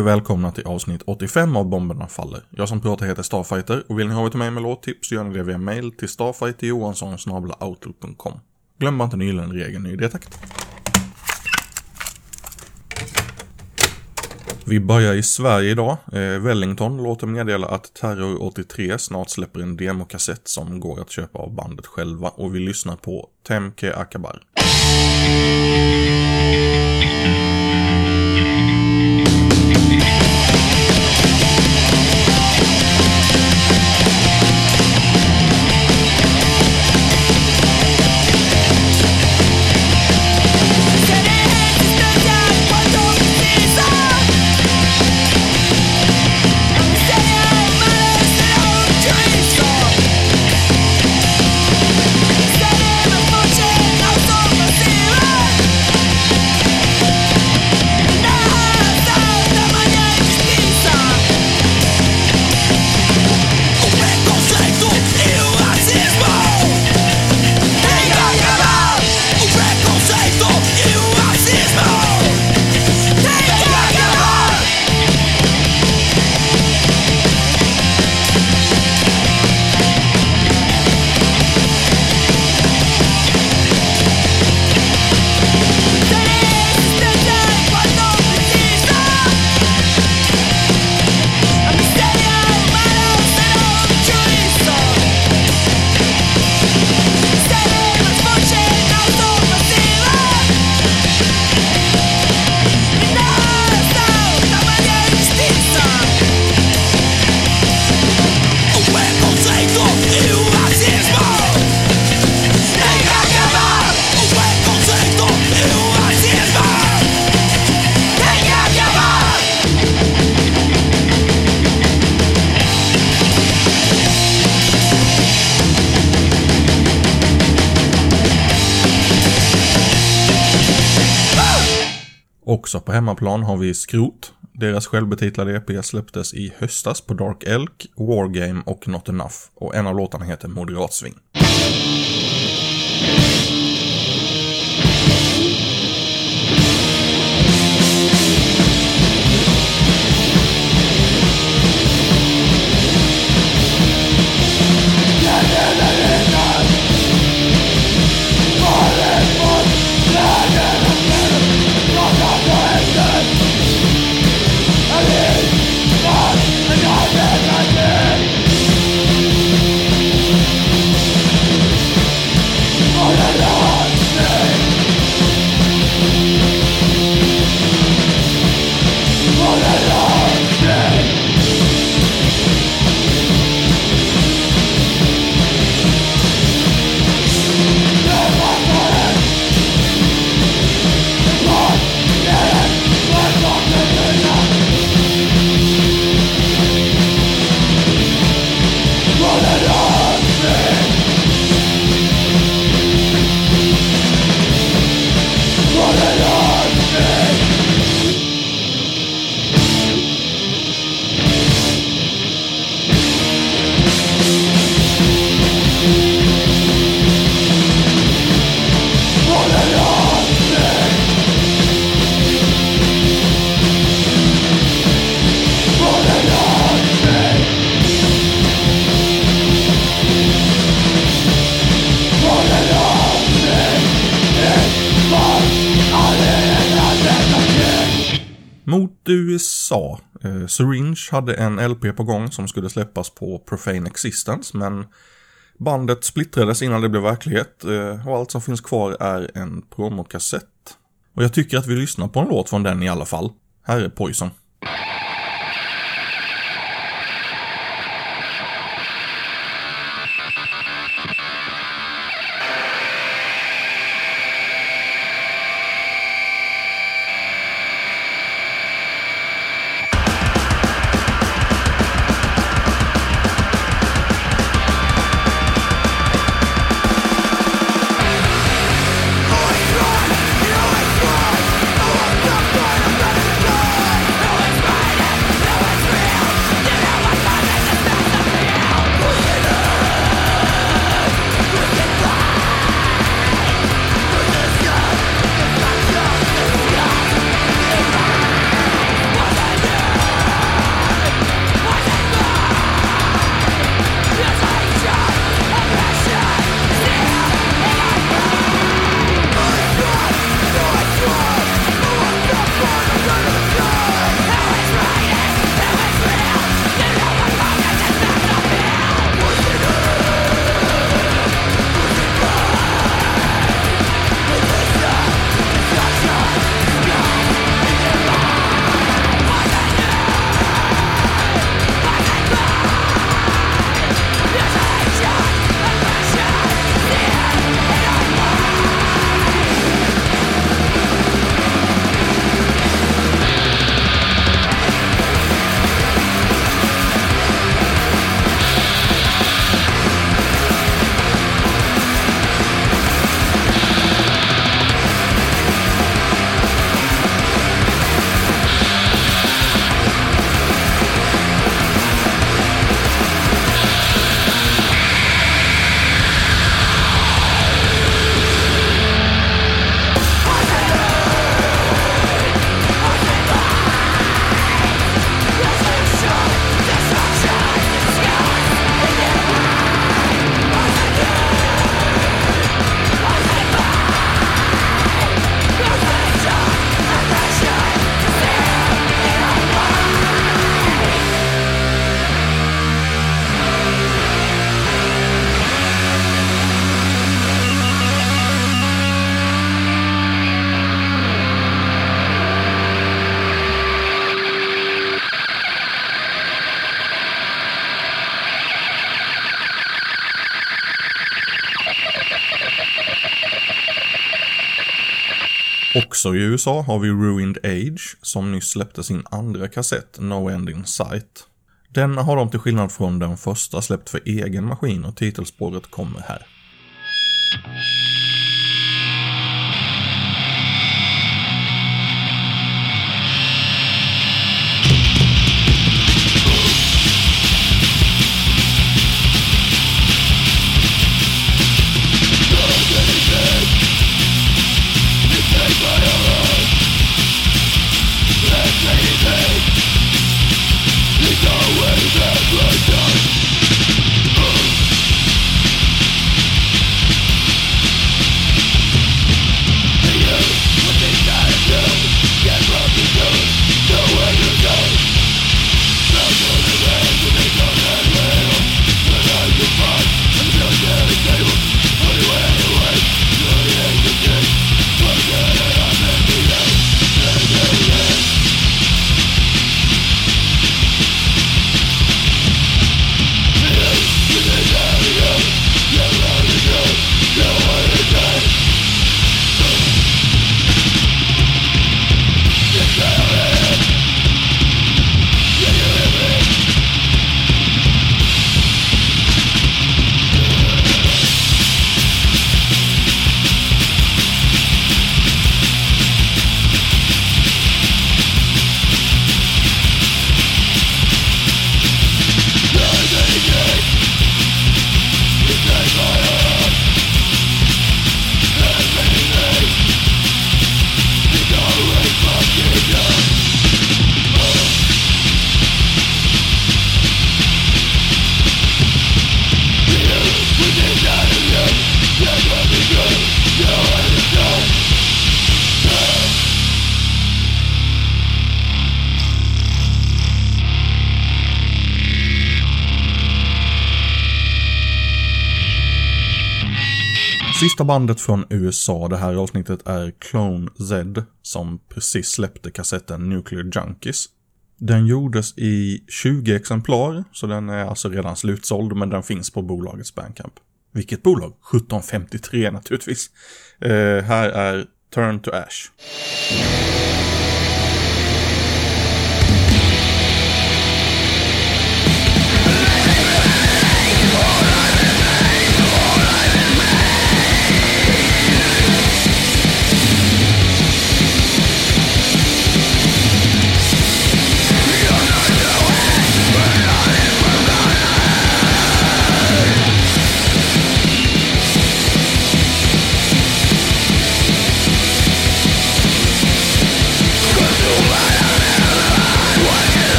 Och välkomna till avsnitt 85 av Bomberna Faller. Jag som pratar heter Starfighter och vill ni ha ett mig med låttips gör ni det via mail till starfighterjohansson.outlook.com. Glöm bara inte nyligen regeln i det tack. Vi börjar i Sverige idag. Eh, Wellington låter meddela att Terror 83 snart släpper en demokassett som går att köpa av bandet själva och vi lyssnar på Temke Akabar. Också på hemmaplan har vi Skrot. Deras självbetitlade EP släpptes i höstas på Dark Elk, Wargame och Not Enough. Och en av låtarna heter Moderatsving. USA. Eh, Syringe hade en LP på gång som skulle släppas på Profane Existence men bandet splittrades innan det blev verklighet eh, och allt som finns kvar är en promokassett. Och jag tycker att vi lyssnar på en låt från den i alla fall. Här är Poison. Också i USA har vi Ruined Age som nyss släppte sin andra kassett No End In Sight. Den har de till skillnad från den första släppt för egen maskin och titelspåret kommer här. Första bandet från USA det här avsnittet är Clone Z som precis släppte kassetten Nuclear Junkies. Den gjordes i 20 exemplar, så den är alltså redan slutsåld, men den finns på bolagets Bandcamp. Vilket bolag? 1753 naturligtvis. Eh, här är Turn to Ash.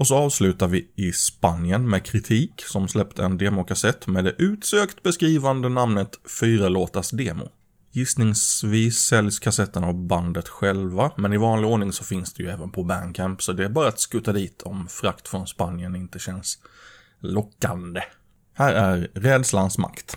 Och så avslutar vi i Spanien med Kritik som släppte en demokassett med det utsökt beskrivande namnet Fyra låtars demo. Gissningsvis säljs kassetten av bandet själva, men i vanlig ordning så finns det ju även på Bandcamp, så det är bara att skutta dit om frakt från Spanien inte känns lockande. Här är Rädslans makt.